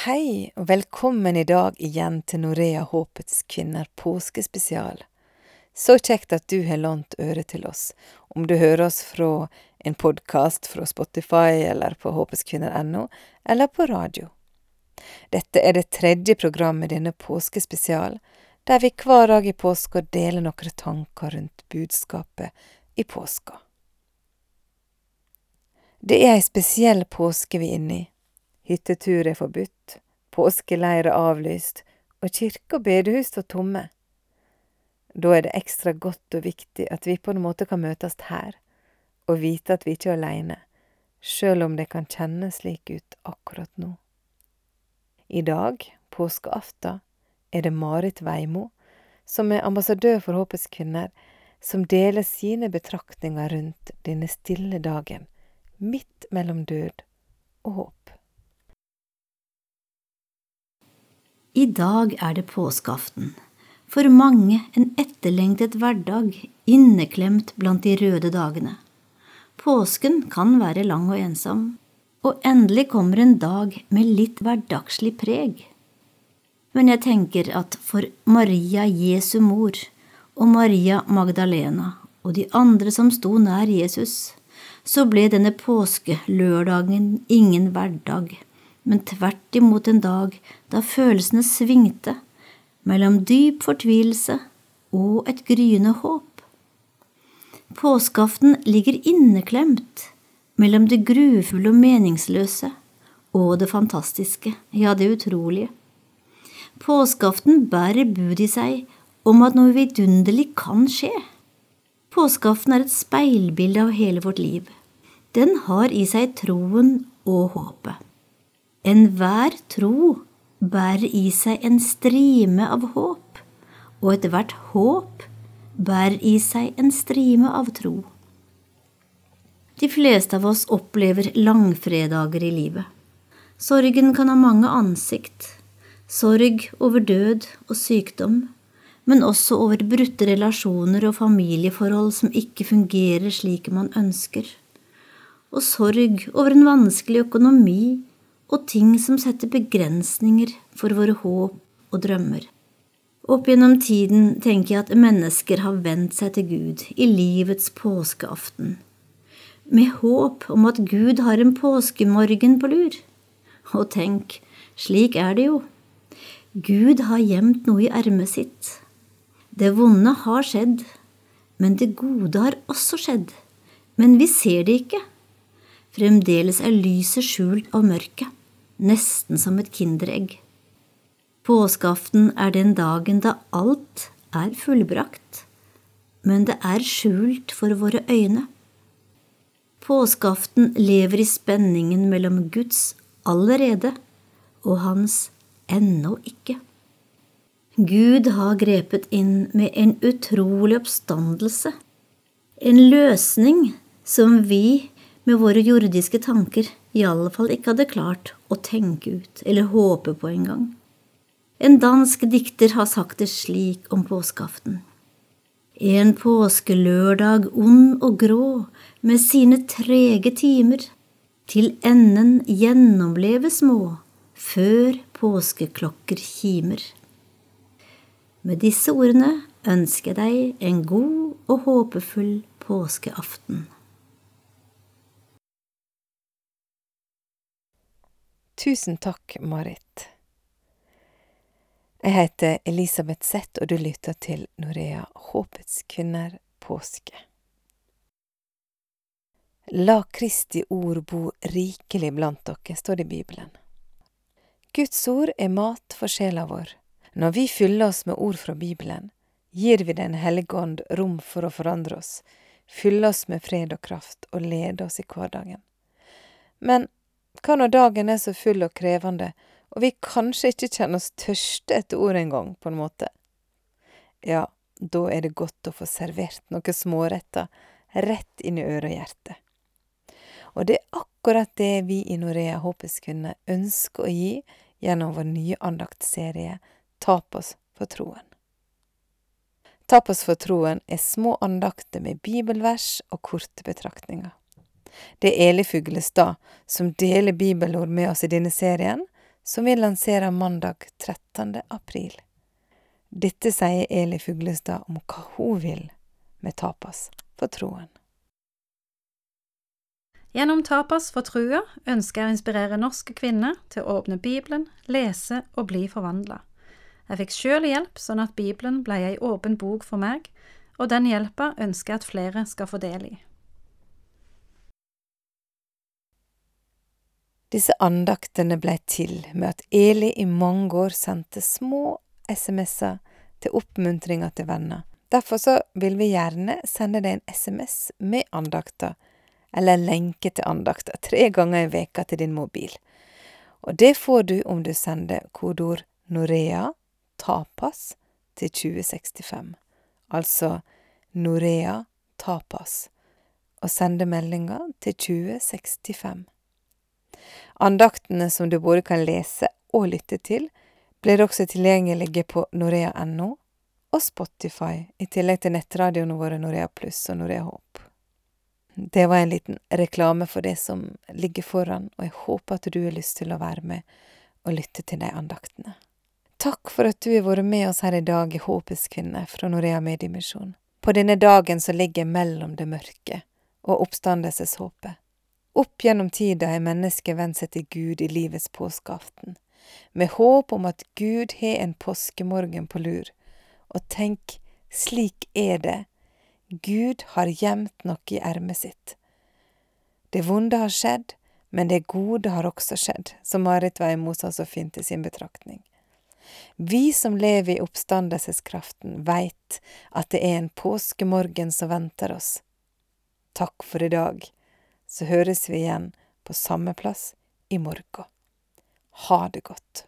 Hei, og velkommen i dag igjen til Norea Håpets kvinner påskespesial. Så kjekt at du har lånt øret til oss, om du hører oss fra en podkast fra Spotify eller på håpetskvinner.no, eller på radio. Dette er det tredje programmet i denne påskespesial, der vi hver dag i påska deler noen tanker rundt budskapet i påska. Det er ei spesiell påske vi er inne i. Hyttetur er forbudt, påskeleir er avlyst, og kirke og bedehus står tomme. Da er det ekstra godt og viktig at vi på en måte kan møtes her, og vite at vi ikke er aleine, sjøl om det kan kjennes slik ut akkurat nå. I dag, påskeaften, er det Marit Veimo, som er ambassadør for Håpets kvinner, som deler sine betraktninger rundt denne stille dagen, midt mellom død og håp. I dag er det påskeaften. For mange en etterlengtet hverdag, inneklemt blant de røde dagene. Påsken kan være lang og ensom, og endelig kommer en dag med litt hverdagslig preg. Men jeg tenker at for Maria Jesu mor og Maria Magdalena og de andre som sto nær Jesus, så ble denne påskelørdagen ingen hverdag men tvert imot en dag da følelsene svingte mellom dyp fortvilelse og et gryende håp. Påskeaften ligger inneklemt mellom det grufulle og meningsløse og det fantastiske, ja, det utrolige. Påskeaften bærer bud i seg om at noe vidunderlig kan skje. Påskeaften er et speilbilde av hele vårt liv. Den har i seg troen og håpet. Enhver tro bærer i seg en strime av håp, og ethvert håp bærer i seg en strime av tro. De fleste av oss opplever langfredager i livet. Sorgen kan ha mange ansikt. Sorg over død og sykdom, men også over brutte relasjoner og familieforhold som ikke fungerer slik man ønsker. Og sorg over en vanskelig økonomi og ting som setter begrensninger for våre håp og drømmer. Opp gjennom tiden tenker jeg at mennesker har vendt seg til Gud i livets påskeaften, med håp om at Gud har en påskemorgen på lur. Og tenk, slik er det jo. Gud har gjemt noe i ermet sitt. Det vonde har skjedd, men det gode har også skjedd. Men vi ser det ikke. Fremdeles er lyset skjult av mørket nesten som et kinderegg. Påskeaften er den dagen da alt er fullbrakt, men det er skjult for våre øyne. Påskeaften lever i spenningen mellom Guds allerede og hans ennå ikke. Gud har grepet inn med en utrolig oppstandelse, en løsning som vi med våre jordiske tanker i alle fall ikke hadde klart å tenke ut eller håpe på engang. En dansk dikter har sagt det slik om påskeaften. En påskelørdag ond og grå, med sine trege timer, til enden gjennomleve små, før påskeklokker kimer. Med disse ordene ønsker jeg deg en god og håpefull påskeaften. Tusen takk, Marit. Jeg heter Elisabeth Zett, og du lytter til Norea Håpets kvinner påske. La Kristi ord bo rikelig blant dere, står det i Bibelen. Guds ord er mat for sjela vår. Når vi fyller oss med ord fra Bibelen, gir vi Den hellige ånd rom for å forandre oss, fylle oss med fred og kraft og lede oss i hverdagen. Men hva når dagen er så full og krevende, og vi kanskje ikke kjenner oss tørste etter ord engang, på en måte? Ja, da er det godt å få servert noen småretter rett inn i øre og hjerte. Og det er akkurat det vi i Norea Håpets kvinner ønsker å gi gjennom vår nye andaktserie Tapas for troen. Tapas for troen er små andakter med bibelvers og korte betraktninger. Det er Eli Fuglestad som deler bibelord med oss i denne serien, som vi lanserer mandag 13. april. Dette sier Eli Fuglestad om hva hun vil med Tapas for troen. Gjennom Tapas for trua ønsker jeg å inspirere norske kvinner til å åpne Bibelen, lese og bli forvandla. Jeg fikk sjøl hjelp sånn at Bibelen ble ei åpen bok for meg, og den hjelpa ønsker jeg at flere skal få del i. Disse andaktene blei til med at Eli i mange år sendte små SMS-er til oppmuntringa til venner. Derfor så vil vi gjerne sende deg en SMS med andakter, eller en lenke til andakter, tre ganger i veka til din mobil. Og det får du om du sender kodord Norea Tapas til 2065. Altså Norea Tapas, og sender meldinga til 2065. Andaktene som du både kan lese og lytte til, blir også tilgjengelige på norea.no og Spotify, i tillegg til nettradioene våre Norea Pluss og Norea Håp. Det var en liten reklame for det som ligger foran, og jeg håper at du har lyst til å være med og lytte til de andaktene. Takk for at du har vært med oss her i dag i Håpets kvinne fra Norea Mediemisjon. På denne dagen som ligger mellom det mørke og oppstandelseshåpet. Opp gjennom tida har mennesket vendt seg til Gud i livets påskeaften, med håp om at Gud har en påskemorgen på lur. Og tenk, slik er det, Gud har gjemt noe i ermet sitt. Det vonde har skjedd, men det gode har også skjedd, som Marit Veimo sa så fint i sin betraktning. Vi som lever i oppstandelseskraften, veit at det er en påskemorgen som venter oss. Takk for i dag så høres vi igjen på samme plass i morgen. Ha det godt.